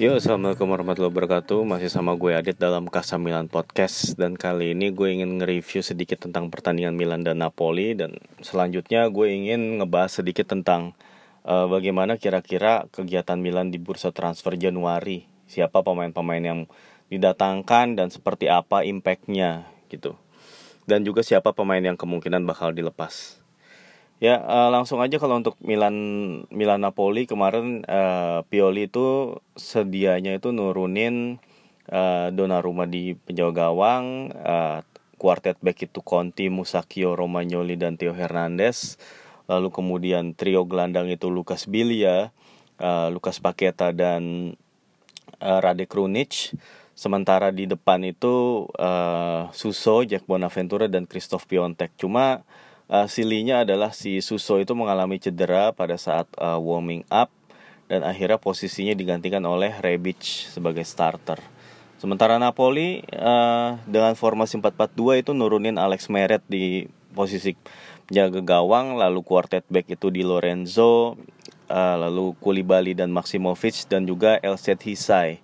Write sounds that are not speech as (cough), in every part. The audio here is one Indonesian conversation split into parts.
Yo, assalamualaikum warahmatullahi wabarakatuh. Masih sama gue Adit dalam Casa Milan Podcast dan kali ini gue ingin nge-review sedikit tentang pertandingan Milan dan Napoli dan selanjutnya gue ingin ngebahas sedikit tentang uh, bagaimana kira-kira kegiatan Milan di bursa transfer Januari. Siapa pemain-pemain yang didatangkan dan seperti apa impactnya gitu. Dan juga siapa pemain yang kemungkinan bakal dilepas. Ya uh, langsung aja kalau untuk Milan Milan Napoli kemarin uh, Pioli itu sedianya itu nurunin uh, Donnarumma di penjaga gawang, uh, quartet back itu Conti, Musakio, Romagnoli dan Theo Hernandez. Lalu kemudian trio gelandang itu Lukas Bilia, uh, Lukas Paketa dan uh, Rade Krunic. Sementara di depan itu uh, Suso, Jack Bonaventura dan Christoph Piontek. Cuma uh, silinya adalah si Suso itu mengalami cedera pada saat uh, warming up dan akhirnya posisinya digantikan oleh Rebic sebagai starter. Sementara Napoli uh, dengan formasi 4-4-2 itu nurunin Alex Meret di posisi jaga gawang, lalu quartet back itu di Lorenzo, uh, lalu Kulibali dan Maximovic dan juga Elset Hisai.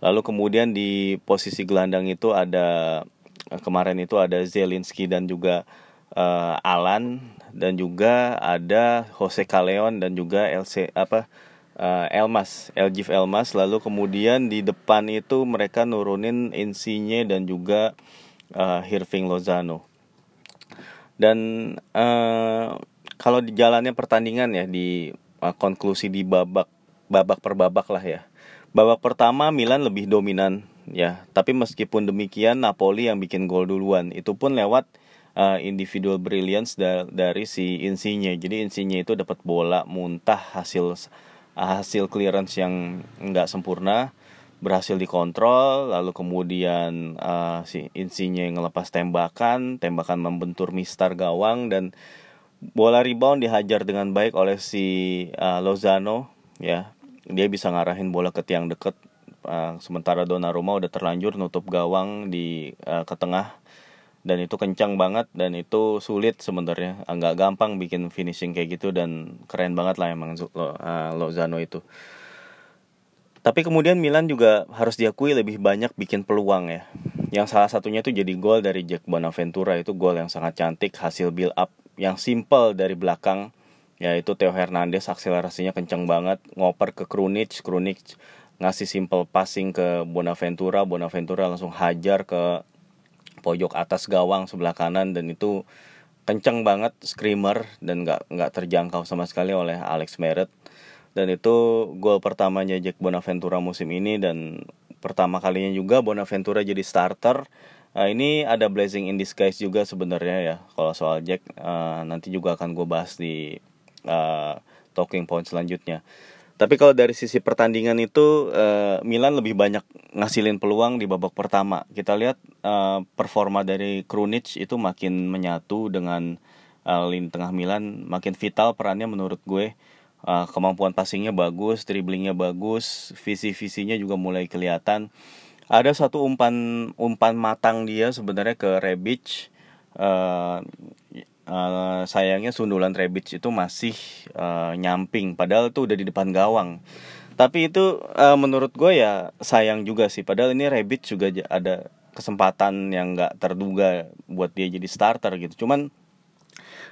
Lalu kemudian di posisi gelandang itu ada kemarin itu ada Zelinski dan juga uh, Alan dan juga ada Jose Caleon dan juga LC apa uh, Elmas, Elgif Elmas lalu kemudian di depan itu mereka nurunin Insigne dan juga uh, Hirving Lozano. Dan uh, kalau di jalannya pertandingan ya di uh, konklusi di babak babak per babak lah ya. Babak pertama Milan lebih dominan ya, tapi meskipun demikian Napoli yang bikin gol duluan. Itu pun lewat uh, individual brilliance da dari si Insigne. Jadi Insigne itu dapat bola muntah hasil hasil clearance yang nggak sempurna berhasil dikontrol lalu kemudian uh, si Insigne ngelepas tembakan tembakan membentur mistar gawang dan bola rebound dihajar dengan baik oleh si uh, Lozano ya dia bisa ngarahin bola ke tiang deket uh, sementara Donnarumma udah terlanjur nutup gawang di uh, ke tengah dan itu kencang banget dan itu sulit sebenarnya. Nggak gampang bikin finishing kayak gitu dan keren banget lah emang lo, uh, Lozano itu. Tapi kemudian Milan juga harus diakui lebih banyak bikin peluang ya. Yang salah satunya itu jadi gol dari Jack Bonaventura. Itu gol yang sangat cantik hasil build up yang simple dari belakang. Yaitu Theo Hernandez akselerasinya kencang banget. Ngoper ke Krunic Krunic ngasih simple passing ke Bonaventura. Bonaventura langsung hajar ke pojok atas gawang sebelah kanan dan itu kenceng banget screamer dan nggak nggak terjangkau sama sekali oleh Alex Meret dan itu gol pertamanya Jack Bonaventura musim ini dan pertama kalinya juga Bonaventura jadi starter Nah, ini ada blessing in disguise juga sebenarnya ya kalau soal Jack uh, nanti juga akan gue bahas di uh, talking point selanjutnya. Tapi kalau dari sisi pertandingan itu Milan lebih banyak ngasilin peluang di babak pertama. Kita lihat uh, performa dari Krunic itu makin menyatu dengan uh, lini tengah Milan, makin vital perannya menurut gue. Uh, kemampuan passingnya bagus, dribblingnya bagus, visi-visinya juga mulai kelihatan. Ada satu umpan umpan matang dia sebenarnya ke Rebic. Uh, uh, sayangnya sundulan Rebic itu masih uh, nyamping padahal itu udah di depan gawang tapi itu uh, menurut gue ya sayang juga sih padahal ini Rebic juga ada kesempatan yang nggak terduga buat dia jadi starter gitu. Cuman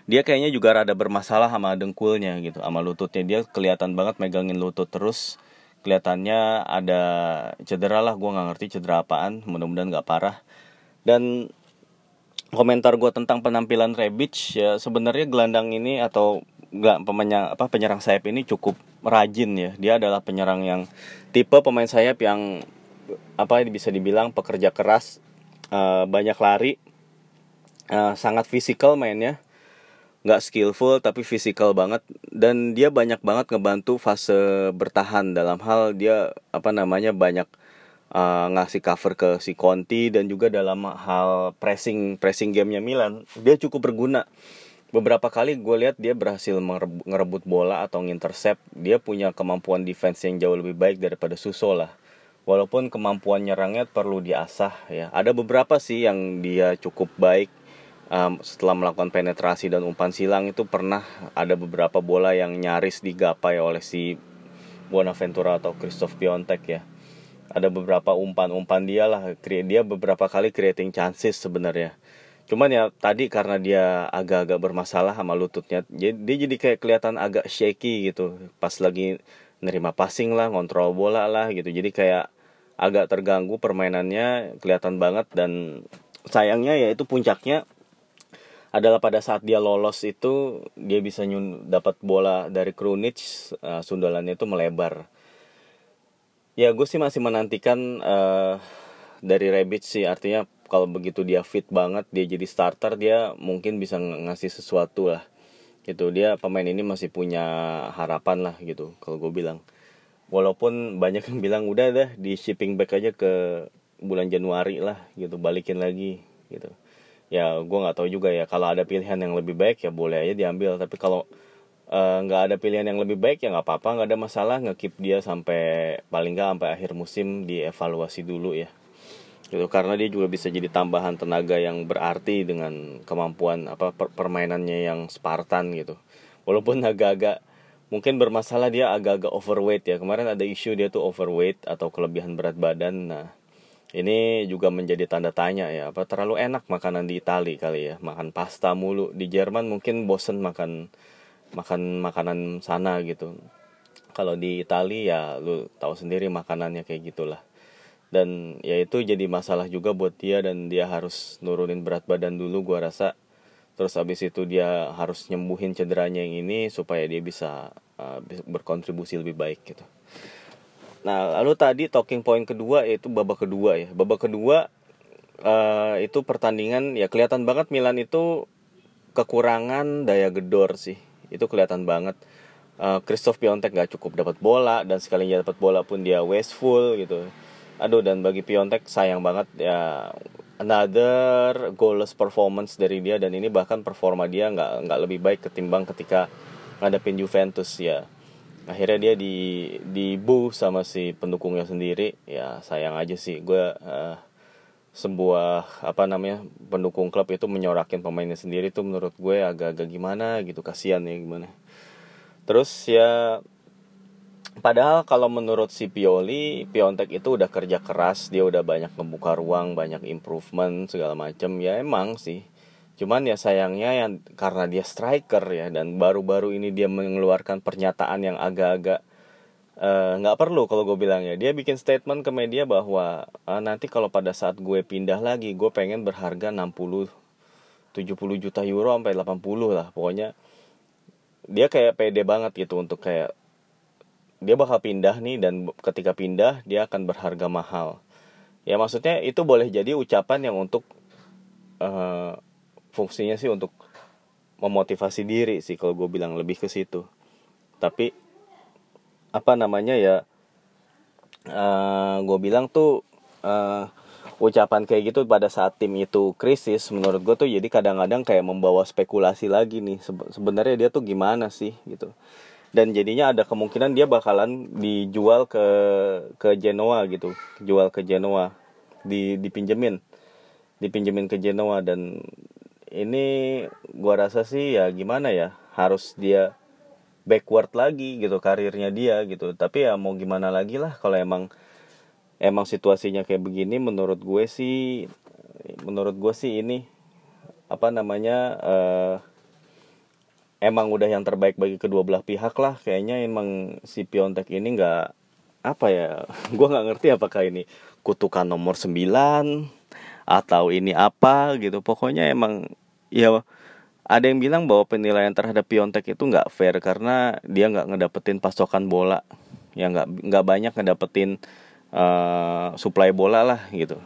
dia kayaknya juga rada bermasalah sama dengkulnya gitu sama lututnya. Dia kelihatan banget megangin lutut terus. Kelihatannya ada cedera lah gue nggak ngerti cedera apaan. Mudah-mudahan nggak parah. Dan komentar gue tentang penampilan Rebic ya sebenarnya gelandang ini atau nggak pemenyang apa penyerang sayap ini cukup rajin ya. Dia adalah penyerang yang tipe pemain sayap yang apa bisa dibilang pekerja keras uh, banyak lari uh, sangat fisikal mainnya. Nggak skillful tapi fisikal banget. Dan dia banyak banget ngebantu fase bertahan. Dalam hal dia apa namanya banyak uh, ngasih cover ke si Conti dan juga dalam hal pressing pressing gamenya Milan dia cukup berguna. Beberapa kali gue lihat dia berhasil ngerebut bola atau ngintercept dia punya kemampuan defense yang jauh lebih baik daripada Suso lah walaupun kemampuan nyerangnya perlu diasah ya. Ada beberapa sih yang dia cukup baik um, setelah melakukan penetrasi dan umpan silang itu pernah ada beberapa bola yang nyaris digapai oleh si Bonaventura atau Christoph Piontek ya. Ada beberapa umpan-umpan dia lah dia beberapa kali creating chances sebenarnya. Cuman ya tadi karena dia agak-agak bermasalah sama lututnya jadi dia jadi kayak kelihatan agak shaky gitu. Pas lagi nerima passing lah ngontrol bola lah gitu. Jadi kayak agak terganggu permainannya kelihatan banget dan sayangnya ya itu puncaknya adalah pada saat dia lolos itu dia bisa nyun dapat bola dari Krunic uh, sundalannya itu melebar. Ya gue sih masih menantikan uh, dari Rebic sih. Artinya kalau begitu dia fit banget dia jadi starter dia mungkin bisa ngasih sesuatu lah. Gitu dia pemain ini masih punya harapan lah gitu kalau gue bilang walaupun banyak yang bilang udah dah di shipping back aja ke bulan Januari lah gitu balikin lagi gitu. Ya gue nggak tahu juga ya kalau ada pilihan yang lebih baik ya boleh aja diambil. Tapi kalau eh, nggak uh, ada pilihan yang lebih baik ya nggak apa-apa nggak ada masalah. Ngekip dia sampai paling nggak sampai akhir musim dievaluasi dulu ya. Gitu karena dia juga bisa jadi tambahan tenaga yang berarti dengan kemampuan apa per permainannya yang Spartan gitu. Walaupun agak-agak mungkin bermasalah dia agak-agak overweight ya. Kemarin ada isu dia tuh overweight atau kelebihan berat badan. Nah ini juga menjadi tanda tanya ya. Apa terlalu enak makanan di Italia kali ya? Makan pasta mulu. Di Jerman mungkin bosen makan makan makanan sana gitu. Kalau di Italia ya lu tahu sendiri makanannya kayak gitulah. Dan ya itu jadi masalah juga buat dia dan dia harus nurunin berat badan dulu gua rasa terus habis itu dia harus nyembuhin cederanya yang ini supaya dia bisa uh, berkontribusi lebih baik gitu. Nah lalu tadi talking point kedua yaitu babak kedua ya. Babak kedua uh, itu pertandingan ya kelihatan banget Milan itu kekurangan daya gedor sih. Itu kelihatan banget. Uh, Christoph Piontek gak cukup dapat bola dan sekalinya dapat bola pun dia wasteful gitu. Aduh dan bagi Piontek sayang banget ya another goalless performance dari dia dan ini bahkan performa dia nggak nggak lebih baik ketimbang ketika ngadepin Juventus ya. Akhirnya dia di di bu sama si pendukungnya sendiri. Ya sayang aja sih gue uh, sebuah apa namanya pendukung klub itu menyorakin pemainnya sendiri tuh menurut gue agak-agak gimana gitu kasihan ya gimana. Terus ya Padahal kalau menurut si Pioli, Piontek itu udah kerja keras, dia udah banyak membuka ruang, banyak improvement segala macam. Ya emang sih. Cuman ya sayangnya yang karena dia striker ya dan baru-baru ini dia mengeluarkan pernyataan yang agak-agak eh, nggak uh, perlu kalau gue bilang ya. Dia bikin statement ke media bahwa uh, nanti kalau pada saat gue pindah lagi, gue pengen berharga 60 70 juta euro sampai 80 lah. Pokoknya dia kayak pede banget gitu untuk kayak dia bakal pindah nih dan ketika pindah dia akan berharga mahal. Ya maksudnya itu boleh jadi ucapan yang untuk uh, fungsinya sih untuk memotivasi diri sih kalau gue bilang lebih ke situ. Tapi apa namanya ya uh, eh, gue bilang tuh uh, ucapan kayak gitu pada saat tim itu krisis menurut gue tuh jadi kadang-kadang kayak membawa spekulasi lagi nih. Sebenarnya dia tuh gimana sih gitu dan jadinya ada kemungkinan dia bakalan dijual ke ke Genoa gitu. Jual ke Genoa. Di dipinjemin. Dipinjemin ke Genoa. Dan ini gua rasa sih ya gimana ya harus dia backward lagi gitu karirnya dia gitu. Tapi ya mau gimana lagi lah kalau emang emang situasinya kayak begini menurut gue sih menurut gue sih ini apa namanya uh, emang udah yang terbaik bagi kedua belah pihak lah. Kayaknya emang si Piontek ini nggak apa ya (laughs) gue nggak ngerti apakah ini kutukan nomor 9 atau ini apa gitu. Pokoknya emang ya ada yang bilang bahwa penilaian terhadap Piontek itu nggak fair karena dia nggak ngedapetin pasokan bola. Ya nggak nggak banyak ngedapetin uh, suplai bola lah gitu.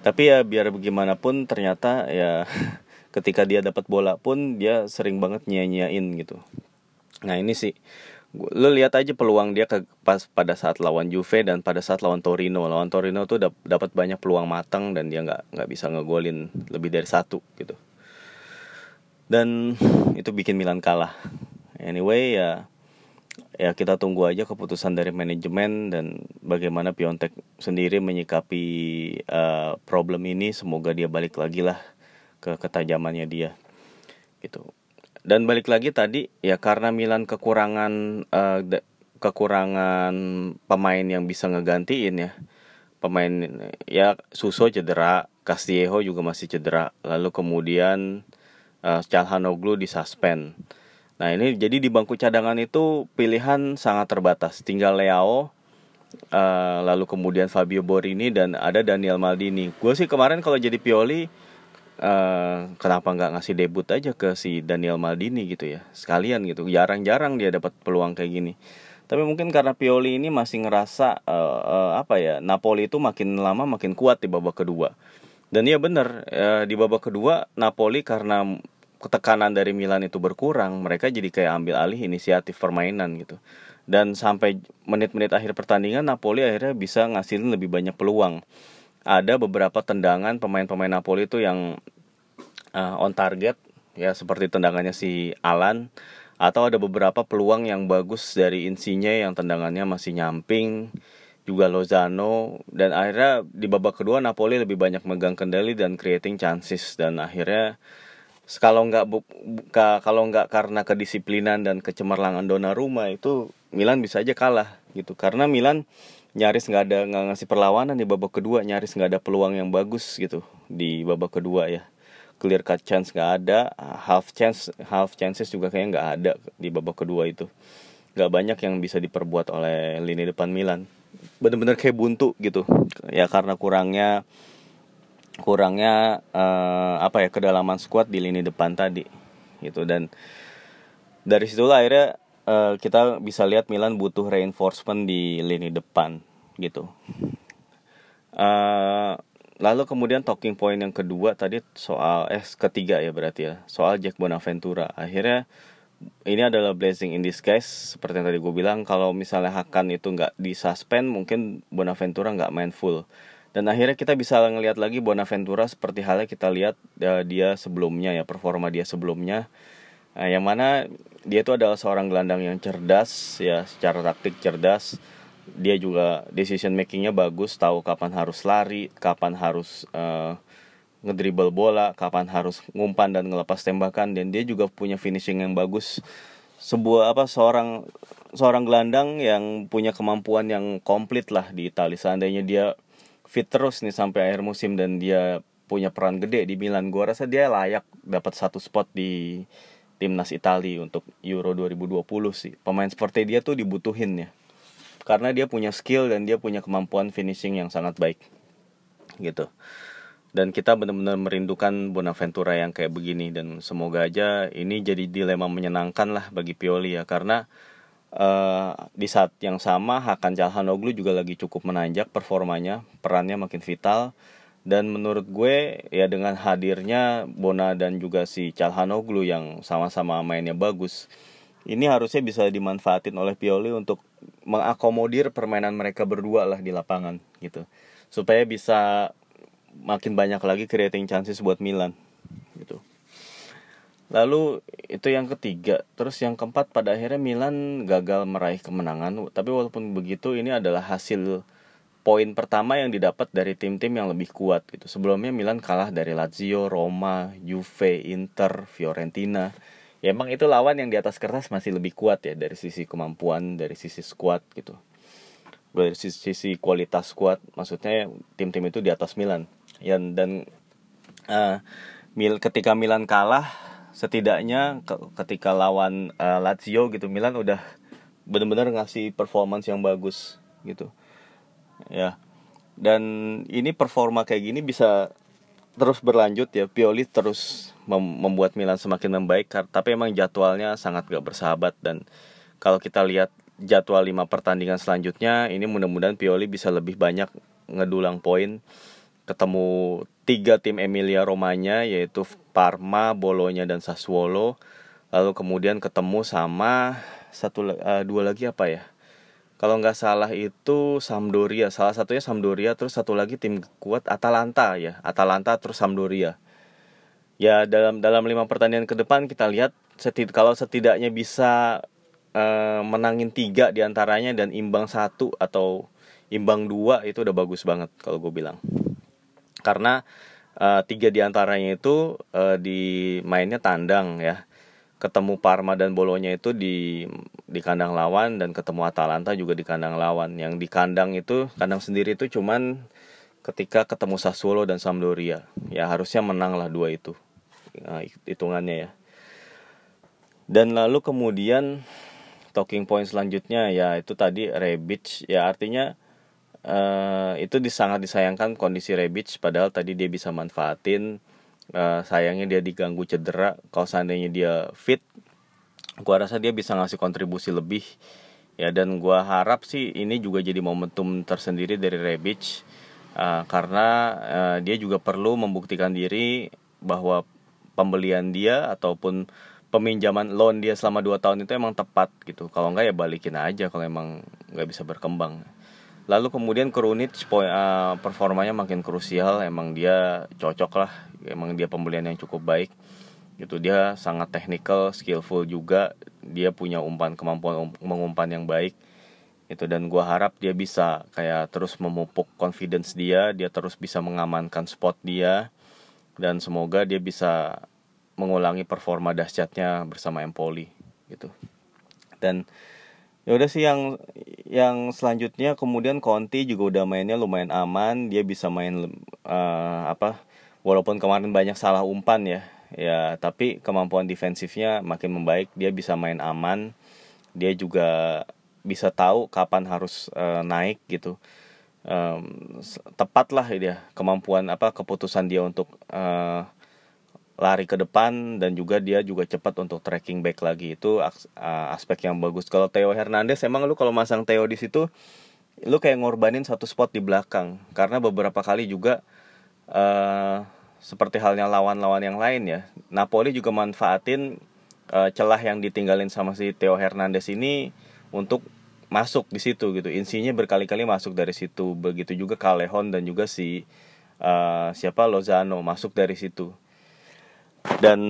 Tapi ya biar bagaimanapun ternyata ya (laughs) ketika dia dapat bola pun dia sering banget nyanyain gitu. Nah ini sih. Lo lihat aja peluang dia ke pas pada saat lawan Juve dan pada saat lawan Torino. Lawan Torino tuh dap, dapat banyak peluang matang dan dia nggak nggak bisa ngegolin lebih dari satu gitu. Dan itu bikin Milan kalah. Anyway ya ya kita tunggu aja keputusan dari manajemen dan bagaimana Piontek sendiri menyikapi uh, problem ini. Semoga dia balik lagi lah ke ketajamannya dia gitu. Dan balik lagi tadi ya karena Milan kekurangan uh, kekurangan pemain yang bisa ngegantiin ya. Pemain ya Suso cedera Castillejo juga masih cedera. Lalu kemudian uh, Calhanoglu disuspend nah ini jadi di bangku cadangan itu pilihan sangat terbatas. Tinggal Leao uh, lalu kemudian Fabio Borini dan ada Daniel Maldini. Gue sih kemarin kalau jadi Pioli uh, kenapa nggak ngasih debut aja ke si Daniel Maldini gitu ya sekalian gitu jarang-jarang dia dapat peluang kayak gini tapi mungkin karena Pioli ini masih ngerasa uh, uh, apa ya Napoli itu makin lama makin kuat di babak kedua. Dan iya benar uh, di babak kedua Napoli karena ketekanan dari Milan itu berkurang, mereka jadi kayak ambil alih inisiatif permainan gitu. Dan sampai menit-menit akhir pertandingan Napoli akhirnya bisa ngasilin lebih banyak peluang. Ada beberapa tendangan pemain-pemain Napoli itu yang uh, on target ya seperti tendangannya si Alan atau ada beberapa peluang yang bagus dari Insigne yang tendangannya masih nyamping juga Lozano dan akhirnya di babak kedua Napoli lebih banyak megang kendali dan creating chances dan akhirnya kalau nggak kalau nggak karena kedisiplinan dan kecemerlangan Donnarumma itu Milan bisa aja kalah gitu. Karena Milan nyaris nggak ada nggak ngasih perlawanan di babak kedua nyaris nggak ada peluang yang bagus gitu di babak kedua ya. Clear cut chance nggak ada half chance half chances juga kayaknya nggak ada di babak kedua itu. Nggak banyak yang bisa diperbuat oleh lini depan Milan. Bener-bener kayak buntu gitu. Ya karena kurangnya kurangnya uh, apa ya kedalaman squad di lini depan tadi gitu. Dan dari situlah akhirnya uh, kita bisa lihat Milan butuh reinforcement di lini depan gitu. Uh, Lalu kemudian talking point yang kedua tadi soal eh ketiga ya berarti ya soal Jack Bonaventura. Akhirnya ini adalah blessing in disguise seperti yang tadi gue bilang kalau misalnya Hakan itu nggak disuspend mungkin Bonaventura nggak main full. Dan akhirnya kita bisa ngelihat lagi Bonaventura seperti halnya kita lihat uh, dia sebelumnya ya performa dia sebelumnya uh, yang mana dia itu adalah seorang gelandang yang cerdas ya secara taktik cerdas. Dia juga decision makingnya bagus tahu kapan harus lari kapan harus uh, ngedribble bola kapan harus ngumpan dan ngelepas tembakan. Dan dia juga punya finishing yang bagus. Sebuah apa seorang seorang gelandang yang punya kemampuan yang komplit lah di Italia seandainya dia fit terus nih sampai akhir musim dan dia punya peran gede di Milan gua rasa dia layak dapat satu spot di timnas Italia untuk Euro 2020 sih. Pemain seperti dia tuh dibutuhin ya. Karena dia punya skill dan dia punya kemampuan finishing yang sangat baik. Gitu. Dan kita benar-benar merindukan Bonaventura yang kayak begini. Dan semoga aja ini jadi dilema menyenangkan lah bagi Pioli ya. Karena uh, di saat yang sama Hakan Calhanoglu juga lagi cukup menanjak performanya. Perannya makin vital dan menurut gue ya dengan hadirnya Bona dan juga si Calhanoglu yang sama-sama mainnya bagus ini harusnya bisa dimanfaatin oleh Pioli untuk mengakomodir permainan mereka berdua lah di lapangan gitu. Supaya bisa makin banyak lagi creating chances buat Milan gitu. Lalu itu yang ketiga. Terus yang keempat pada akhirnya Milan gagal meraih kemenangan. Tapi walaupun begitu ini adalah hasil poin pertama yang didapat dari tim-tim yang lebih kuat gitu. Sebelumnya Milan kalah dari Lazio Roma Juve Inter Fiorentina. Ya emang itu lawan yang di atas kertas masih lebih kuat ya dari sisi kemampuan dari sisi squad gitu. Dari sisi, sisi kualitas squad maksudnya tim-tim itu di atas Milan. Ya dan uh, Mil ketika Milan kalah setidaknya ke, ketika lawan uh, Lazio gitu Milan udah benar-benar ngasih performance yang bagus gitu ya. Dan ini performa kayak gini bisa terus berlanjut ya. Pioli terus mem membuat Milan semakin membaik tapi emang jadwalnya sangat gak bersahabat. Dan kalau kita lihat jadwal lima pertandingan selanjutnya ini mudah-mudahan Pioli bisa lebih banyak ngedulang poin. Ketemu tiga tim Emilia Romanya yaitu Parma, Bolonya dan Sassuolo. Lalu kemudian ketemu sama satu uh, dua lagi apa ya kalau nggak salah itu Sampdoria salah satunya Sampdoria terus satu lagi tim kuat Atalanta ya Atalanta terus Sampdoria. Ya dalam dalam lima pertandingan ke depan kita lihat setid kalau setidaknya bisa uh, menangin tiga di antaranya dan imbang satu atau imbang dua itu udah bagus banget kalau gue bilang. Karena uh, tiga di antaranya itu uh, di mainnya tandang ya ketemu Parma dan Bolonya itu di di kandang lawan dan ketemu Atalanta juga di kandang lawan. Yang di kandang itu kandang sendiri itu cuman ketika ketemu Sassuolo dan Sampdoria. Ya harusnya menang lah dua itu. Nah, hitungannya ya. Dan lalu kemudian talking point selanjutnya ya itu tadi Rebic ya artinya uh, itu sangat disayangkan kondisi Rebic padahal tadi dia bisa manfaatin uh, sayangnya dia diganggu cedera. Kalau seandainya dia fit gua rasa dia bisa ngasih kontribusi lebih. Ya dan gua harap sih ini juga jadi momentum tersendiri dari Rebic. Uh, karena uh, dia juga perlu membuktikan diri bahwa pembelian dia ataupun peminjaman loan dia selama 2 tahun itu emang tepat gitu. Kalau enggak ya balikin aja kalau emang nggak bisa berkembang lalu kemudian Krunic uh, performanya makin krusial emang dia cocok lah emang dia pembelian yang cukup baik. Gitu dia sangat technical skillful juga dia punya umpan kemampuan um, mengumpan yang baik. Itu dan gua harap dia bisa kayak terus memupuk confidence dia dia terus bisa mengamankan spot dia dan semoga dia bisa mengulangi performa dahsyatnya bersama Empoli. Gitu. Dan ya udah sih yang yang selanjutnya kemudian Conti juga udah mainnya lumayan aman, dia bisa main uh, apa walaupun kemarin banyak salah umpan ya. Ya, tapi kemampuan defensifnya makin membaik, dia bisa main aman. Dia juga bisa tahu kapan harus uh, naik gitu. Um, tepat lah dia kemampuan apa keputusan dia untuk uh, lari ke depan dan juga dia juga cepat untuk tracking back lagi itu aspek yang bagus. Kalau Theo Hernandez emang lu kalau masang Theo di situ lu kayak ngorbanin satu spot di belakang karena beberapa kali juga uh, seperti halnya lawan-lawan yang lain ya. Napoli juga manfaatin uh, celah yang ditinggalin sama si Theo Hernandez ini untuk masuk di situ gitu. Insinya berkali-kali masuk dari situ. Begitu juga Callejon dan juga si uh, siapa Lozano masuk dari situ dan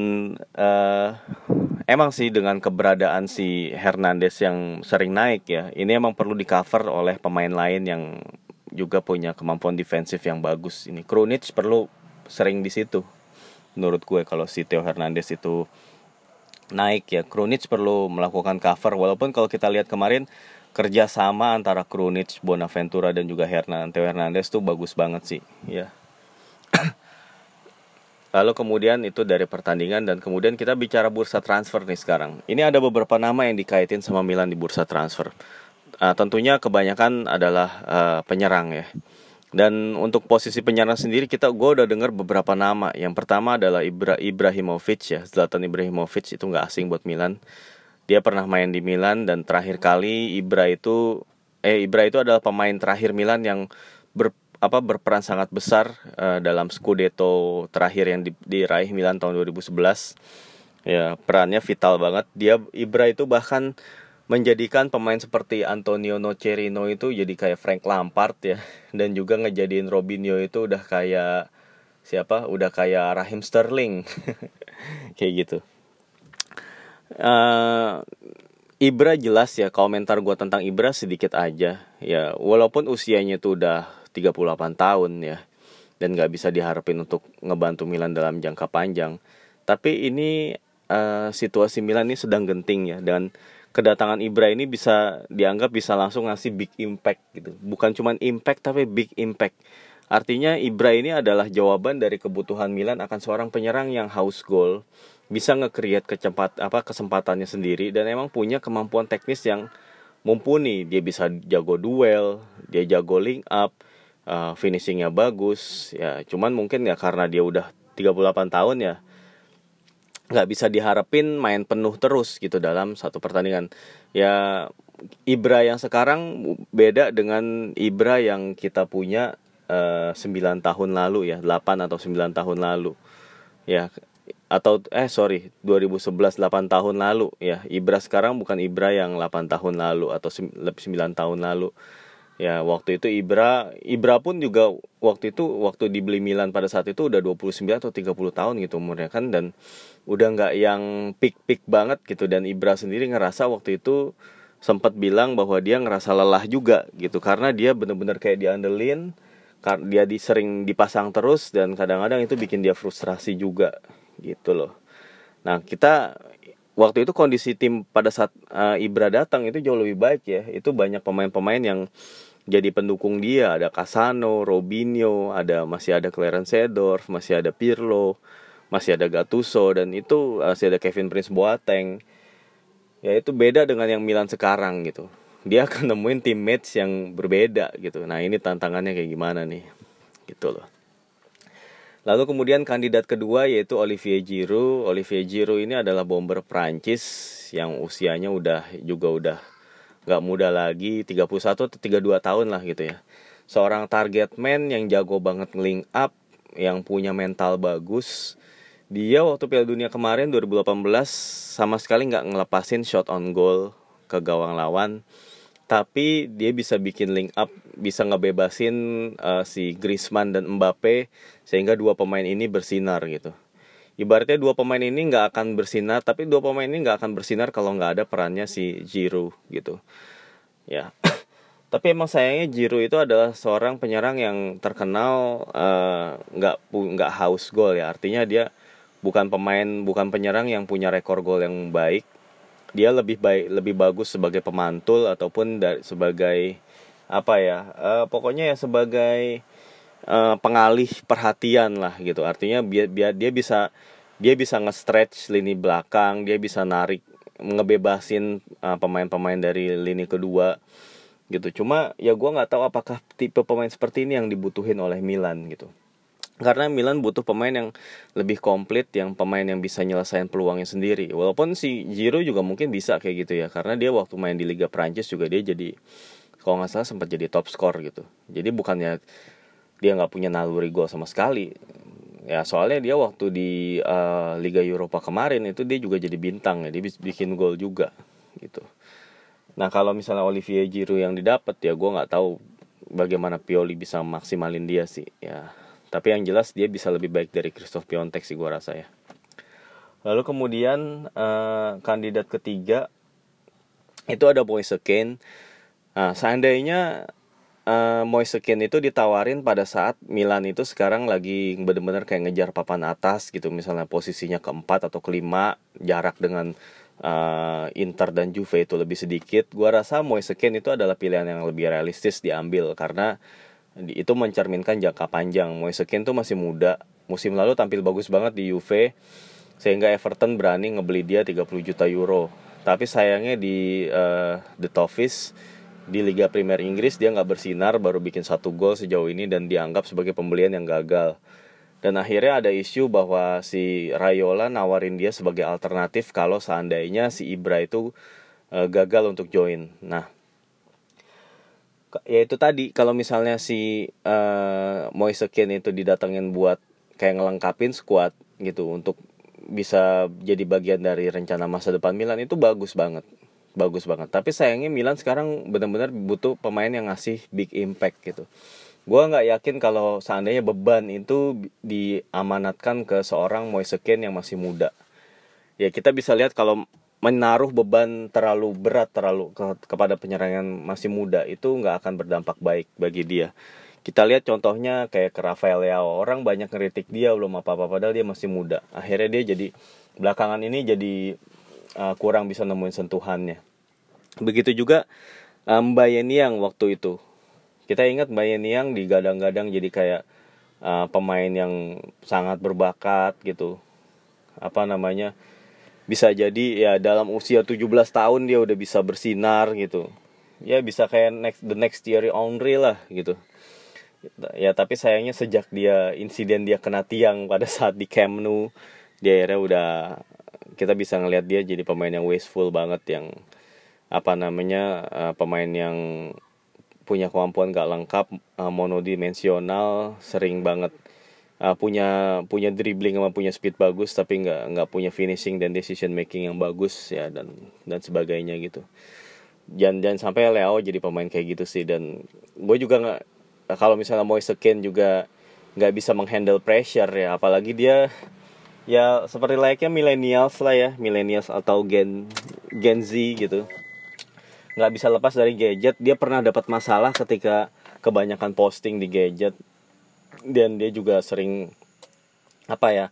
uh, emang sih dengan keberadaan si Hernandez yang sering naik ya ini emang perlu di cover oleh pemain lain yang juga punya kemampuan defensif yang bagus ini. Krunic perlu sering di situ menurut gue kalau si Theo Hernandez itu naik ya. Krunic perlu melakukan cover walaupun kalau kita lihat kemarin kerjasama antara Krunic, Bonaventura dan juga Hernandez, Theo Hernandez tuh bagus banget sih ya Lalu kemudian itu dari pertandingan dan kemudian kita bicara bursa transfer nih sekarang. Ini ada beberapa nama yang dikaitin sama Milan di bursa transfer. Uh, tentunya kebanyakan adalah uh, penyerang ya. Dan untuk posisi penyerang sendiri kita gue udah dengar beberapa nama. Yang pertama adalah Ibra Ibrahimovic ya. Zlatan Ibrahimovic itu nggak asing buat Milan. Dia pernah main di Milan dan terakhir kali Ibra itu eh Ibra itu adalah pemain terakhir Milan yang ber, apa berperan sangat besar uh, dalam Scudetto terakhir yang di, diraih Milan tahun 2011. Ya, perannya vital banget. Dia Ibra itu bahkan menjadikan pemain seperti Antonio Nocerino itu jadi kayak Frank Lampard ya dan juga ngejadiin Robinho itu udah kayak siapa? Udah kayak Raheem Sterling. (laughs) kayak gitu. Uh, Ibra jelas ya komentar gue tentang Ibra sedikit aja ya walaupun usianya tuh udah 38 tahun ya dan nggak bisa diharapin untuk ngebantu Milan dalam jangka panjang. Tapi ini uh, situasi Milan ini sedang genting ya dan kedatangan Ibra ini bisa dianggap bisa langsung ngasih big impact gitu. Bukan cuma impact tapi big impact. Artinya Ibra ini adalah jawaban dari kebutuhan Milan akan seorang penyerang yang haus gol, bisa nge-create kecepat apa kesempatannya sendiri dan emang punya kemampuan teknis yang mumpuni. Dia bisa jago duel, dia jago link up, uh, finishingnya bagus ya. Cuman mungkin ya karena dia udah 38 tahun ya nggak bisa diharapin main penuh terus gitu dalam satu pertandingan. Ya Ibra yang sekarang beda dengan Ibra yang kita punya uh, 9 tahun lalu ya 8 atau 9 tahun lalu. Ya atau eh sorry 2011 8 tahun lalu. Ya Ibra sekarang bukan Ibra yang 8 tahun lalu atau 9 tahun lalu ya waktu itu Ibra Ibra pun juga waktu itu waktu dibeli Milan pada saat itu udah 29 atau 30 tahun gitu umurnya kan dan udah nggak yang pik-pik banget gitu. Dan Ibra sendiri ngerasa waktu itu sempat bilang bahwa dia ngerasa lelah juga gitu karena dia bener-bener kayak diandelin dia di, sering dipasang terus dan kadang-kadang itu bikin dia frustrasi juga gitu loh. Nah kita waktu itu kondisi tim pada saat uh, Ibra datang itu jauh lebih baik ya. Itu banyak pemain-pemain yang jadi pendukung dia ada Casano, Robinho, ada masih ada Clarence Seedorf, masih ada Pirlo, masih ada Gattuso dan itu masih ada Kevin Prince Boateng. Ya itu beda dengan yang Milan sekarang gitu. Dia akan nemuin teammates yang berbeda gitu. Nah, ini tantangannya kayak gimana nih? Gitu loh. Lalu kemudian kandidat kedua yaitu Olivier Giroud. Olivier Giroud ini adalah bomber Prancis yang usianya udah juga udah nggak muda lagi 31 atau 32 tahun lah gitu ya. Seorang target man yang jago banget ngeling up yang punya mental bagus dia waktu Piala Dunia kemarin 2018 sama sekali nggak ngelepasin shot on goal ke gawang lawan. Tapi dia bisa bikin link up bisa ngebebasin uh, si Griezmann dan Mbappe sehingga dua pemain ini bersinar gitu ibaratnya dua pemain ini nggak akan bersinar tapi dua pemain ini nggak akan bersinar kalau nggak ada perannya si Giroud gitu. Ya. (coughs) Tapi emang sayangnya Giroud itu adalah seorang penyerang yang terkenal eh, nggak uh, nggak haus gol ya. Artinya dia bukan pemain bukan penyerang yang punya rekor gol yang baik. Dia lebih baik lebih bagus sebagai pemantul ataupun dari sebagai apa ya uh, pokoknya ya sebagai uh, pengalih perhatian lah gitu. Artinya biar biar dia bisa dia bisa nge-stretch lini belakang dia bisa narik ngebebasin uh, pemain-pemain dari lini kedua gitu. Cuma ya gue nggak tahu apakah tipe pemain seperti ini yang dibutuhin oleh Milan gitu. Karena Milan butuh pemain yang lebih komplit yang pemain yang bisa nyelesain peluangnya sendiri. Walaupun si Giroud juga mungkin bisa kayak gitu ya karena dia waktu main di Liga Prancis juga dia jadi kalau nggak salah sempat jadi top skor gitu. Jadi bukannya dia nggak punya naluri gol sama sekali. Ya soalnya dia waktu di uh, Liga Eropa kemarin itu dia juga jadi bintang ya dia bikin gol juga gitu. Nah kalau misalnya Olivier Giroud yang didapat ya gue nggak tahu bagaimana Pioli bisa maksimalin dia sih ya. Tapi yang jelas dia bisa lebih baik dari Christophe Piontek sih gue rasa ya. Lalu kemudian uh, kandidat ketiga itu ada Moise Kean. Nah seandainya uh, Moise Kean itu ditawarin pada saat Milan itu sekarang lagi bener-bener kayak ngejar papan atas gitu. Misalnya posisinya keempat atau kelima jarak dengan uh, Inter dan Juve itu lebih sedikit. Gua rasa Moise Kean itu adalah pilihan yang lebih realistis diambil karena itu mencerminkan jangka panjang. Moise Kean tuh masih muda musim lalu tampil bagus banget di Juve sehingga Everton berani ngebeli dia 30 juta euro. Tapi sayangnya di uh, The Toffees di Liga Premier Inggris dia nggak bersinar baru bikin satu gol sejauh ini dan dianggap sebagai pembelian yang gagal. Dan akhirnya ada isu bahwa si Rayola nawarin dia sebagai alternatif kalau seandainya si Ibra itu uh, gagal untuk join. Nah ya itu tadi kalau misalnya si uh, Moise itu didatengin buat kayak ngelengkapin squad gitu untuk bisa jadi bagian dari rencana masa depan Milan itu bagus banget bagus banget. Tapi sayangnya Milan sekarang benar-benar butuh pemain yang ngasih big impact gitu. Gue nggak yakin kalau seandainya beban itu diamanatkan ke seorang Moise Kean yang masih muda. Ya kita bisa lihat kalau menaruh beban terlalu berat terlalu ke, kepada penyerangan masih muda itu nggak akan berdampak baik bagi dia. Kita lihat contohnya kayak ke Rafael Leao. Orang banyak ngeritik dia belum apa apa padahal dia masih muda. Akhirnya dia jadi belakangan ini jadi uh, kurang bisa nemuin sentuhannya. Begitu juga um, Mbak Yeniang waktu itu. Kita ingat Mbak Yeniang digadang-gadang jadi kayak uh, pemain yang sangat berbakat gitu. Apa namanya? Bisa jadi ya dalam usia 17 tahun dia udah bisa bersinar gitu. Ya bisa kayak next the next year Henry lah gitu. Ya tapi sayangnya sejak dia insiden dia kena tiang pada saat di Camp Nou dia akhirnya udah kita bisa ngelihat dia jadi pemain yang wasteful banget yang apa namanya uh, pemain yang punya kemampuan gak lengkap uh, monodimensional sering banget uh, punya punya dribbling sama punya speed bagus tapi nggak nggak punya finishing dan decision making yang bagus ya dan dan sebagainya gitu. Jangan jangan sampai Leo jadi pemain kayak gitu sih dan gue juga nggak kalau misalnya Moise Kean juga nggak bisa menghandle pressure ya apalagi dia ya seperti layaknya millennials lah ya millennials atau gen gen Z gitu nggak bisa lepas dari gadget. Dia pernah dapat masalah ketika kebanyakan posting di gadget. Dan dia juga sering apa ya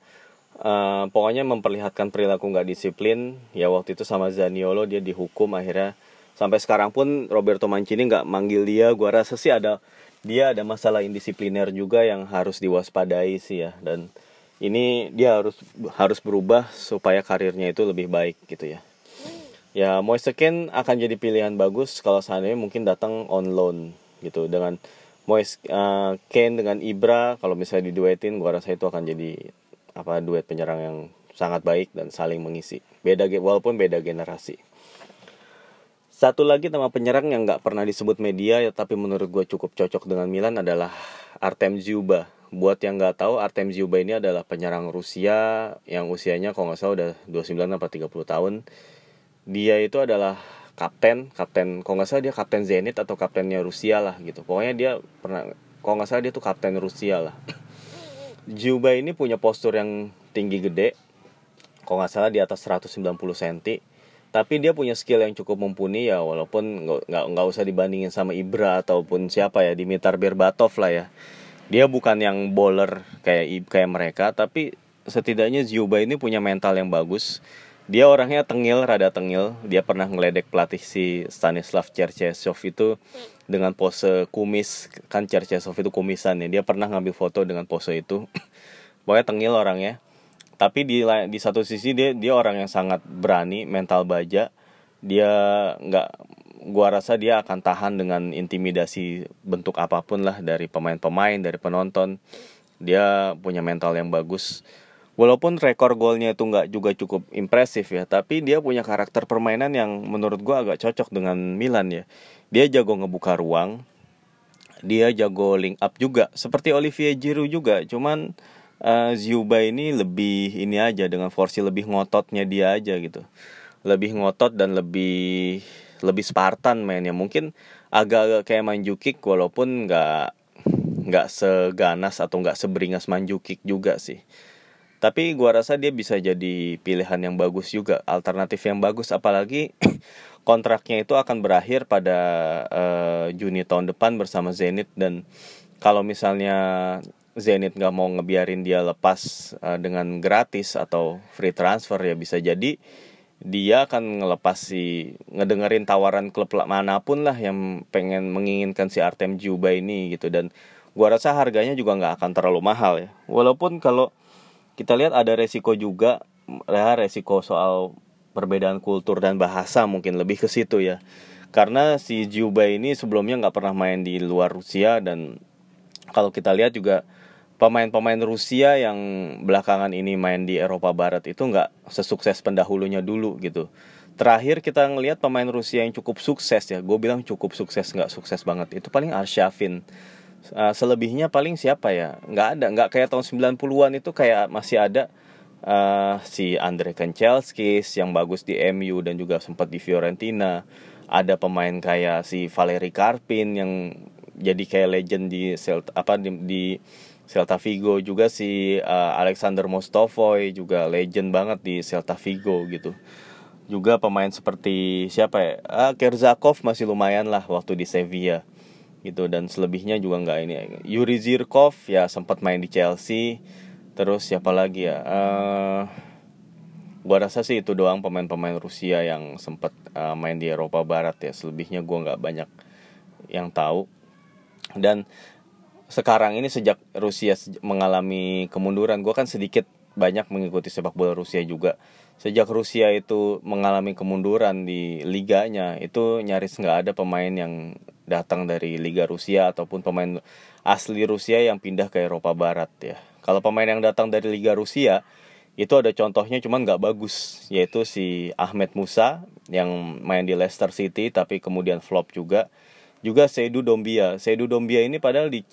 uh, pokoknya memperlihatkan perilaku nggak disiplin. Ya waktu itu sama Zaniolo dia dihukum akhirnya. Sampai sekarang pun Roberto Mancini nggak manggil dia. Gua rasa sih ada dia ada masalah indisipliner juga yang harus diwaspadai sih ya. Dan ini dia harus harus berubah supaya karirnya itu lebih baik gitu ya ya Moise Kean akan jadi pilihan bagus kalau seandainya mungkin datang on loan gitu dengan Moise uh, dengan Ibra kalau misalnya diduetin gua rasa itu akan jadi apa duet penyerang yang sangat baik dan saling mengisi. Beda walaupun beda generasi. Satu lagi nama penyerang yang nggak pernah disebut media ya tapi menurut gue cukup cocok dengan Milan adalah Artem Zyuba. Buat yang nggak tahu Artem Zyuba ini adalah penyerang Rusia yang usianya kalau nggak salah udah 29 atau 30 tahun. Dia itu adalah kapten, kapten kalau nggak salah dia kapten Zenit atau kaptennya Rusia lah gitu. Pokoknya dia pernah kalau nggak salah dia tuh kapten Rusia lah. (clears throat) Juba ini punya postur yang tinggi gede kalau nggak salah di atas 190 cm tapi dia punya skill yang cukup mumpuni ya walaupun nggak nggak usah dibandingin sama Ibra ataupun siapa ya Dimitar Berbatov lah ya dia bukan yang bowler kayak kayak mereka tapi setidaknya Zuba ini punya mental yang bagus dia orangnya tengil rada tengil. Dia pernah ngeledek pelatih si Stanislav Cherchesov itu dengan pose kumis. Kan Cherchesov itu kumisan ya. Dia pernah ngambil foto dengan pose itu. (clears throat) Pokoknya tengil orangnya. Tapi di di satu sisi dia dia orang yang sangat berani mental baja. Dia nggak gua rasa dia akan tahan dengan intimidasi bentuk apa pun lah. Dari pemain-pemain dari penonton. Dia punya mental yang bagus walaupun rekor golnya itu nggak juga cukup impresif ya tapi dia punya karakter permainan yang menurut gue agak cocok dengan Milan ya. Dia jago ngebuka ruang dia jago link up juga seperti Olivier Giroud juga. Cuman uh, Zuba ini lebih ini aja dengan porsi lebih ngototnya dia aja gitu. Lebih ngotot dan lebih lebih Spartan mainnya. Mungkin agak-agak kayak Manjukik walaupun nggak nggak seganas atau nggak seberingas Manjukik juga sih tapi gua rasa dia bisa jadi pilihan yang bagus juga alternatif yang bagus. Apalagi (coughs) kontraknya itu akan berakhir pada uh, Juni tahun depan bersama Zenit. Dan kalau misalnya Zenit nggak mau ngebiarin dia lepas uh, dengan gratis atau free transfer ya bisa jadi dia akan ngelepas si ngedengerin tawaran klub mana pun lah yang pengen menginginkan si Artem Juba ini gitu. Dan gua rasa harganya juga nggak akan terlalu mahal ya. Walaupun kalau kita lihat ada resiko juga ya resiko soal perbedaan kultur dan bahasa mungkin lebih ke situ ya. Karena si Juba ini sebelumnya nggak pernah main di luar Rusia dan kalau kita lihat juga pemain-pemain Rusia yang belakangan ini main di Eropa Barat itu nggak sesukses pendahulunya dulu gitu. Terakhir kita ngelihat pemain Rusia yang cukup sukses ya. Gue bilang cukup sukses nggak sukses banget. Itu paling Arshavin uh, selebihnya paling siapa ya? Nggak ada nggak kayak tahun 90-an itu kayak masih ada uh, si Andre Kenchelskis yang bagus di MU dan juga sempat di Fiorentina. Ada pemain kayak si Valeri Karpin yang jadi kayak legend di Celta apa di, di Celta Vigo juga si uh, Alexander Mostovoy juga legend banget di Celta Vigo gitu. Juga pemain seperti siapa ya? Uh, Kerzakov masih lumayan lah waktu di Sevilla gitu. Dan selebihnya juga nggak ini. Yuri Zirkov ya sempat main di Chelsea. Terus siapa lagi ya? Uh, gua rasa sih itu doang pemain-pemain Rusia yang sempat uh, main di Eropa Barat ya. Selebihnya gua nggak banyak yang tahu. Dan sekarang ini sejak Rusia mengalami kemunduran gua kan sedikit banyak mengikuti sepak bola Rusia juga sejak Rusia itu mengalami kemunduran di liganya itu nyaris nggak ada pemain yang datang dari Liga Rusia ataupun pemain asli Rusia yang pindah ke Eropa Barat ya. Kalau pemain yang datang dari Liga Rusia itu ada contohnya cuman nggak bagus yaitu si Ahmed Musa yang main di Leicester City tapi kemudian flop juga juga Seidu Dombia. Seidu Dombia ini padahal di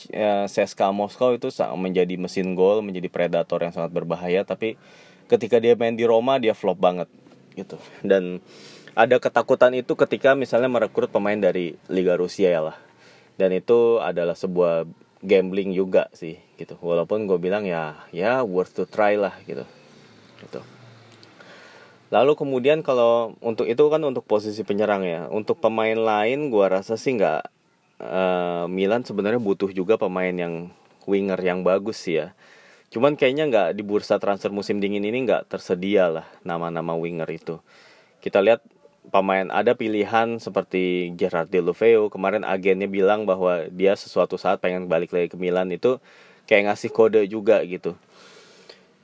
CSKA Moskow itu menjadi mesin gol, menjadi predator yang sangat berbahaya tapi ketika dia main di Roma dia flop banget gitu. Dan ada ketakutan itu ketika misalnya merekrut pemain dari Liga Rusia ya lah dan itu adalah sebuah gambling juga sih gitu walaupun gue bilang ya ya worth to try lah gitu gitu lalu kemudian kalau untuk itu kan untuk posisi penyerang ya. Untuk pemain lain gue rasa sih nggak uh, Milan sebenarnya butuh juga pemain yang winger yang bagus sih ya. Cuman kayaknya nggak di bursa transfer musim dingin ini nggak tersedia lah nama-nama winger itu. Kita lihat pemain ada pilihan seperti Gerard Deulofeu kemarin agennya bilang bahwa dia sesuatu saat pengen balik lagi ke Milan. Itu kayak ngasih kode juga gitu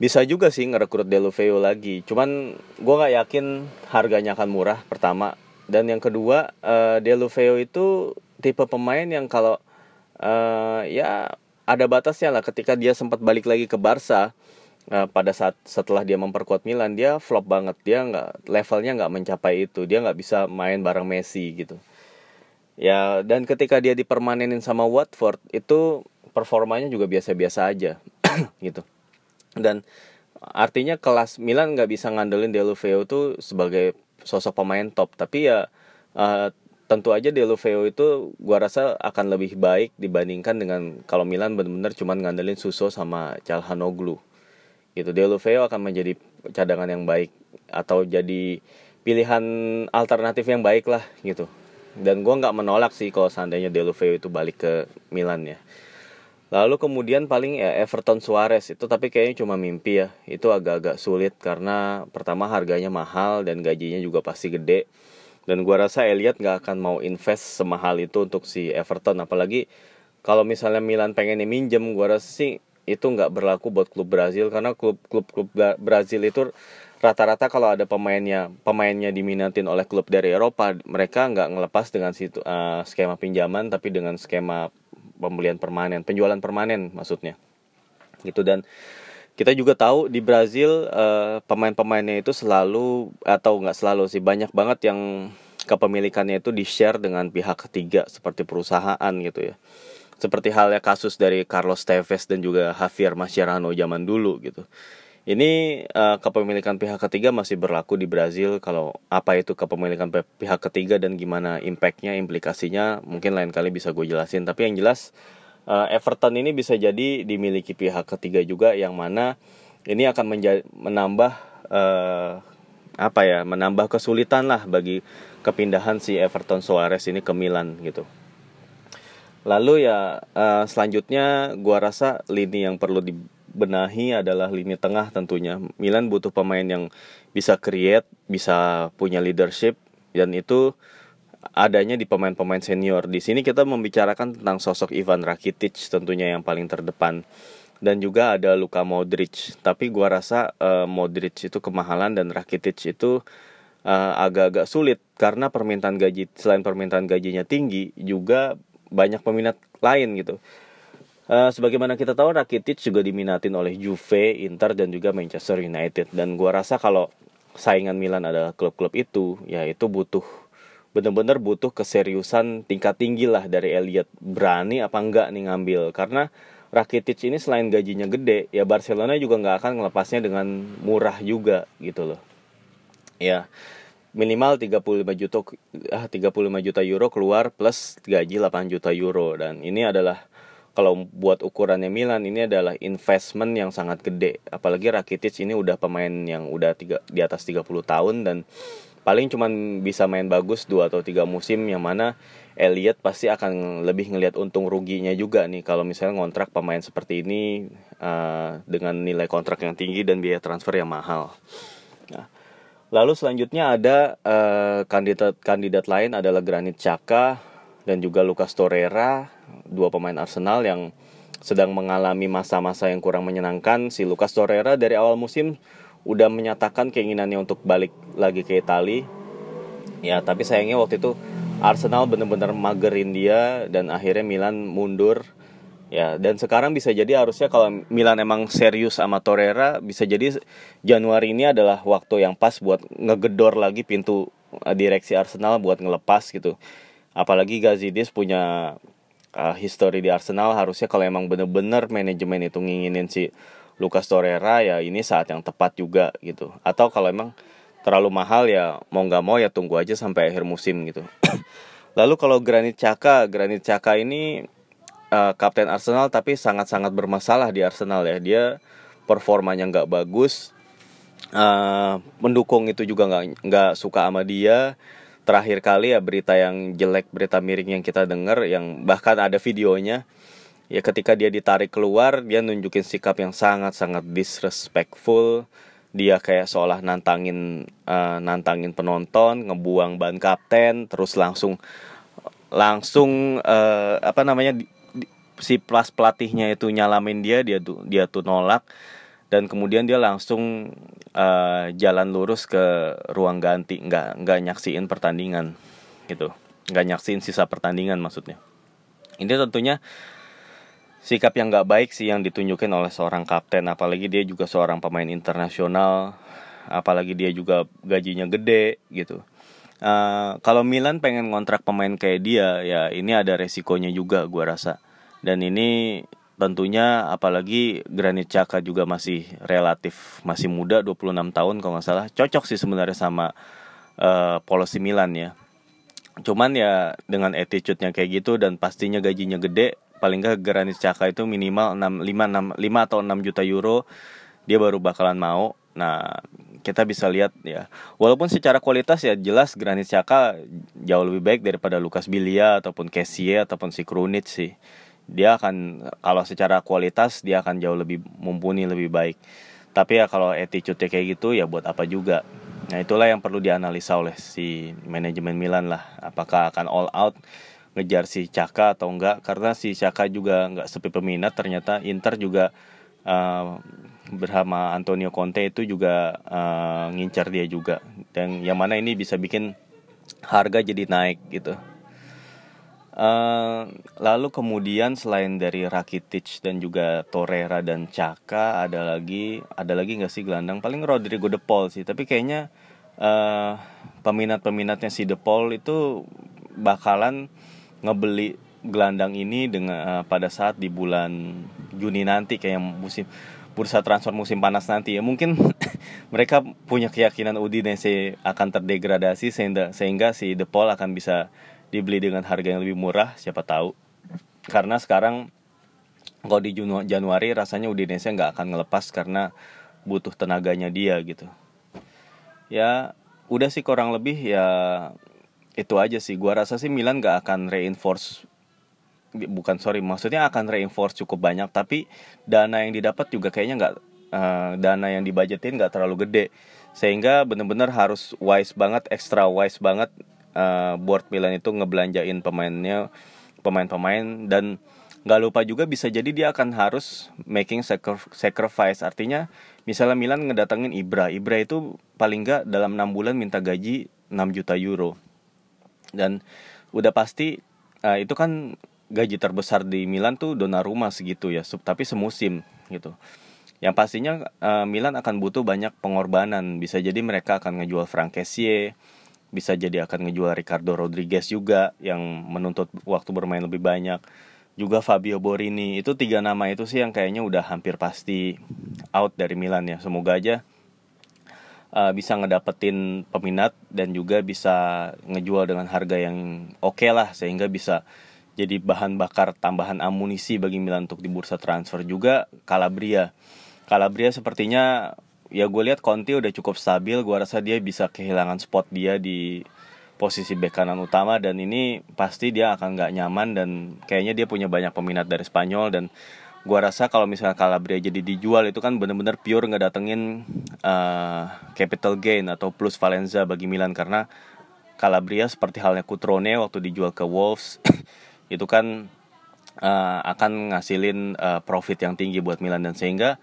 bisa juga sih ngerekrut Deulofeu lagi. Cuman gue nggak yakin harganya akan murah pertama. Dan yang kedua uh, Deulofeu itu tipe pemain yang kalau uh, ya ada batasnya lah. Ketika dia sempat balik lagi ke Barca uh, pada saat setelah dia memperkuat Milan dia flop banget. Dia nggak levelnya nggak mencapai itu. Dia nggak bisa main bareng Messi gitu. Ya dan ketika dia dipermanenin sama Watford itu performanya juga biasa-biasa aja (clears throat) gitu dan artinya kelas Milan nggak bisa ngandelin Deulofeu itu sebagai sosok pemain top tapi ya uh, tentu aja Deulofeu itu gua rasa akan lebih baik dibandingkan dengan kalau Milan benar-benar cuma ngandelin Suso sama Calhanoglu. Gitu Deulofeu akan menjadi cadangan yang baik atau jadi pilihan alternatif yang baik lah gitu. Dan gua nggak menolak sih kalau seandainya Deulofeu itu balik ke Milan ya. Lalu kemudian paling ya Everton Suarez. Itu tapi kayaknya cuma mimpi ya. Itu agak-agak sulit karena pertama harganya mahal dan gajinya juga pasti gede. Dan gua rasa Elliot nggak akan mau invest semahal itu untuk si Everton. Apalagi kalau misalnya Milan pengen minjem gua rasa sih itu nggak berlaku buat klub Brazil. Karena klub-klub klub Brazil itu rata-rata kalau ada pemainnya pemainnya diminatin oleh klub dari Eropa mereka nggak ngelepas dengan situ uh, skema pinjaman tapi dengan skema pembelian permanen penjualan permanen maksudnya. Gitu dan kita juga tahu di Brazil uh, pemain-pemainnya itu selalu atau nggak selalu sih banyak banget yang kepemilikannya itu di share dengan pihak ketiga seperti perusahaan gitu ya. Seperti halnya kasus dari Carlos Tevez dan juga Javier Mascherano zaman dulu gitu ini uh, kepemilikan pihak ketiga masih berlaku di Brazil kalau apa itu kepemilikan pihak ketiga dan gimana impactnya implikasinya mungkin lain kali bisa gue jelasin tapi yang jelas uh, Everton ini bisa jadi dimiliki pihak ketiga juga yang mana ini akan menambah uh, apa ya menambah kesulitan lah bagi kepindahan si Everton Suarez ini ke Milan gitu. Lalu ya uh, selanjutnya gua rasa lini yang perlu dibenahi adalah lini tengah tentunya. Milan butuh pemain yang bisa create, bisa punya leadership dan itu adanya di pemain-pemain senior. Di sini kita membicarakan tentang sosok Ivan Rakitic tentunya yang paling terdepan dan juga ada Luka Modric. Tapi gua rasa uh, Modric itu kemahalan dan Rakitic itu uh, agak-agak sulit karena permintaan gaji selain permintaan gajinya tinggi juga banyak peminat lain gitu. Uh, sebagaimana kita tahu Rakitic juga diminatin oleh Juve, Inter dan juga Manchester United. Dan gua rasa kalau saingan Milan adalah klub-klub itu ya itu butuh bener-bener butuh keseriusan tingkat tinggi lah dari Elliot. Berani apa enggak nih ngambil? Karena Rakitic ini selain gajinya gede ya Barcelona juga nggak akan ngelepasnya dengan murah juga gitu loh. Ya minimal 35 juta ah 35 juta euro keluar plus gaji 8 juta euro. Dan ini adalah kalau buat ukurannya Milan ini adalah investment yang sangat gede. Apalagi Rakitic ini udah pemain yang udah tiga, di atas 30 tahun dan paling cuman bisa main bagus dua atau tiga musim yang mana Elliot pasti akan lebih ngelihat untung ruginya juga nih. Kalau misalnya ngontrak pemain seperti ini uh, dengan nilai kontrak yang tinggi dan biaya transfer yang mahal. Nah, lalu selanjutnya ada uh, kandidat kandidat lain adalah Granit Xhaka dan juga Lucas Torreira, dua pemain Arsenal yang sedang mengalami masa-masa yang kurang menyenangkan. Si Lucas Torreira dari awal musim udah menyatakan keinginannya untuk balik lagi ke Italia ya tapi sayangnya waktu itu Arsenal bener-bener magerin dia dan akhirnya Milan mundur. Ya dan sekarang bisa jadi harusnya kalau Milan emang serius sama Torreira bisa jadi Januari ini adalah waktu yang pas buat ngegedor lagi pintu eh, direksi Arsenal buat ngelepas gitu. Apalagi Gazidis punya uh, history di Arsenal harusnya kalau emang bener-bener manajemen itu nginginin si Lucas Torreira ya ini saat yang tepat juga gitu. Atau kalau emang terlalu mahal ya mau nggak mau ya tunggu aja sampai akhir musim gitu. (coughs) Lalu kalau Granit Xhaka Granit Xhaka ini uh, kapten Arsenal tapi sangat-sangat bermasalah di Arsenal ya. Dia performanya nggak bagus uh, mendukung itu juga nggak nggak suka sama dia terakhir kali ya berita yang jelek berita miring yang kita dengar yang bahkan ada videonya ya ketika dia ditarik keluar dia nunjukin sikap yang sangat sangat disrespectful. Dia kayak seolah nantangin uh, nantangin penonton ngebuang ban kapten terus langsung langsung uh, apa namanya si plus pelatihnya itu nyalamin dia dia tuh dia tuh nolak dan kemudian dia langsung uh, jalan lurus ke ruang ganti. Nggak nggak nyaksiin pertandingan gitu. Nggak nyaksiin sisa pertandingan maksudnya. Ini tentunya sikap yang nggak baik sih yang ditunjukin oleh seorang kapten. Apalagi dia juga seorang pemain internasional. Apalagi dia juga gajinya gede gitu. Uh, kalau Milan pengen ngontrak pemain kayak dia ya ini ada resikonya juga gue rasa. Dan ini tentunya apalagi Granit Xhaka juga masih relatif masih muda 26 tahun kalau nggak salah cocok sih sebenarnya sama uh, polosi Milan ya cuman ya dengan attitude-nya kayak gitu dan pastinya gajinya gede paling nggak Granit Xhaka itu minimal 6 5 6 5 atau 6 juta euro dia baru bakalan mau. Nah, kita bisa lihat ya. Walaupun secara kualitas ya jelas Granit Xhaka jauh lebih baik daripada Lukas Bilia ataupun Kessie ataupun si Krunic sih. Dia akan kalau secara kualitas dia akan jauh lebih mumpuni lebih baik. Tapi ya kalau attitude kayak gitu ya buat apa juga. Nah, itulah yang perlu dianalisa oleh si manajemen Milan lah. Apakah akan all out ngejar si Caka atau enggak karena si Caka juga enggak sepi peminat ternyata Inter juga uh, bersama Antonio Conte itu juga uh, ngincar dia juga dan yang mana ini bisa bikin harga jadi naik gitu. Uh, lalu kemudian selain dari Rakitic dan juga Torreira dan Caka ada lagi ada lagi nggak sih gelandang? Paling Rodrigo De Paul sih tapi kayaknya uh, peminat-peminatnya si De Paul itu bakalan ngebeli gelandang ini dengan uh, pada saat di bulan Juni nanti kayak musim bursa transfer musim panas nanti. Ya mungkin (laughs) mereka punya keyakinan Udinese akan terdegradasi sehingga sehingga si De Paul akan bisa dibeli dengan harga yang lebih murah siapa tahu. Karena sekarang kalau di Januari rasanya Udinese nggak akan ngelepas karena butuh tenaganya dia gitu. Ya udah sih kurang lebih ya itu aja sih. Gua rasa sih Milan gak akan reinforce bukan sorry maksudnya akan reinforce cukup banyak tapi dana yang didapat juga kayaknya nggak uh, dana yang dibajetin nggak terlalu gede. Sehingga bener-bener harus wise banget extra wise banget uh, board Milan itu ngebelanjain pemainnya pemain-pemain dan nggak lupa juga bisa jadi dia akan harus making sacrifice. Artinya misalnya Milan ngedatengin Ibra Ibra itu paling nggak dalam enam bulan minta gaji 6 juta euro. Dan udah pasti uh, itu kan gaji terbesar di Milan tuh Donnarumma segitu ya tapi semusim gitu. Yang pastinya uh, Milan akan butuh banyak pengorbanan. Bisa jadi mereka akan ngejual Frank bisa jadi akan ngejual Ricardo Rodriguez juga yang menuntut waktu bermain lebih banyak. Juga Fabio Borini. Itu tiga nama itu sih yang kayaknya udah hampir pasti out dari Milan ya. Semoga aja uh, bisa ngedapetin peminat dan juga bisa ngejual dengan harga yang oke okay lah sehingga bisa jadi bahan bakar tambahan amunisi bagi Milan untuk di bursa transfer. Juga Calabria. Calabria sepertinya ya gue lihat Conti udah cukup stabil, gue rasa dia bisa kehilangan spot dia di posisi bek kanan utama. Dan ini pasti dia akan nggak nyaman dan kayaknya dia punya banyak peminat dari Spanyol. Dan gua rasa kalau misalnya Calabria jadi dijual itu kan bener-bener pure nggak datengin uh, capital gain atau plus Valenza bagi Milan. Karena Calabria seperti halnya Cutrone waktu dijual ke Wolves (coughs) itu kan uh, akan ngasilin uh, profit yang tinggi buat Milan. Dan sehingga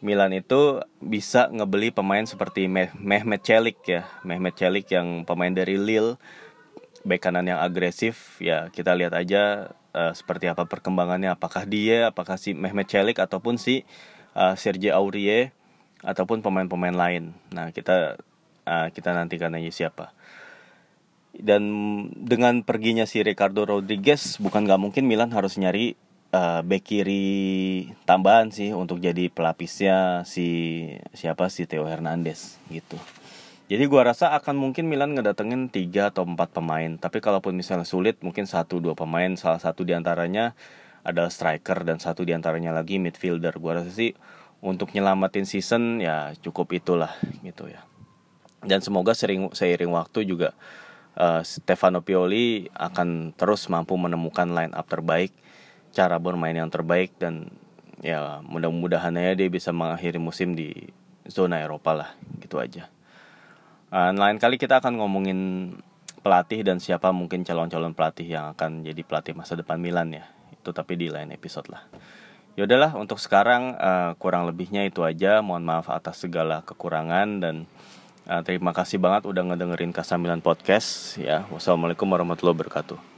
Milan itu bisa ngebeli pemain seperti Mehmet Celik ya. Mehmet Celik yang pemain dari Lille bek kanan yang agresif. Ya kita lihat aja uh, seperti apa perkembangannya. Apakah dia apakah si Mehmet Celik ataupun si uh, Sergio Aurier ataupun pemain-pemain lain. Nah kita uh, kita nantikan aja siapa. Dan dengan perginya si Ricardo Rodriguez bukan nggak mungkin Milan harus nyari uh, bek kiri tambahan sih untuk jadi pelapisnya si siapa si Theo Hernandez gitu jadi gua rasa akan mungkin Milan ngedatengin tiga atau empat pemain. Tapi kalaupun misalnya sulit, mungkin satu dua pemain. Salah satu di antaranya adalah striker dan satu di antaranya lagi midfielder. Gua rasa sih untuk nyelamatin season ya cukup itulah gitu ya. Dan semoga sering seiring waktu juga uh, Stefano Pioli akan terus mampu menemukan line up terbaik cara bermain yang terbaik dan ya mudah-mudahan aja dia bisa mengakhiri musim di zona Eropa lah gitu aja. Uh, lain kali kita akan ngomongin pelatih dan siapa mungkin calon-calon pelatih yang akan jadi pelatih masa depan Milan ya. Itu tapi di lain episode lah. Ya udahlah untuk sekarang uh, kurang lebihnya itu aja. Mohon maaf atas segala kekurangan dan uh, terima kasih banget udah ngedengerin Kasamilan podcast ya. Wassalamualaikum warahmatullahi wabarakatuh.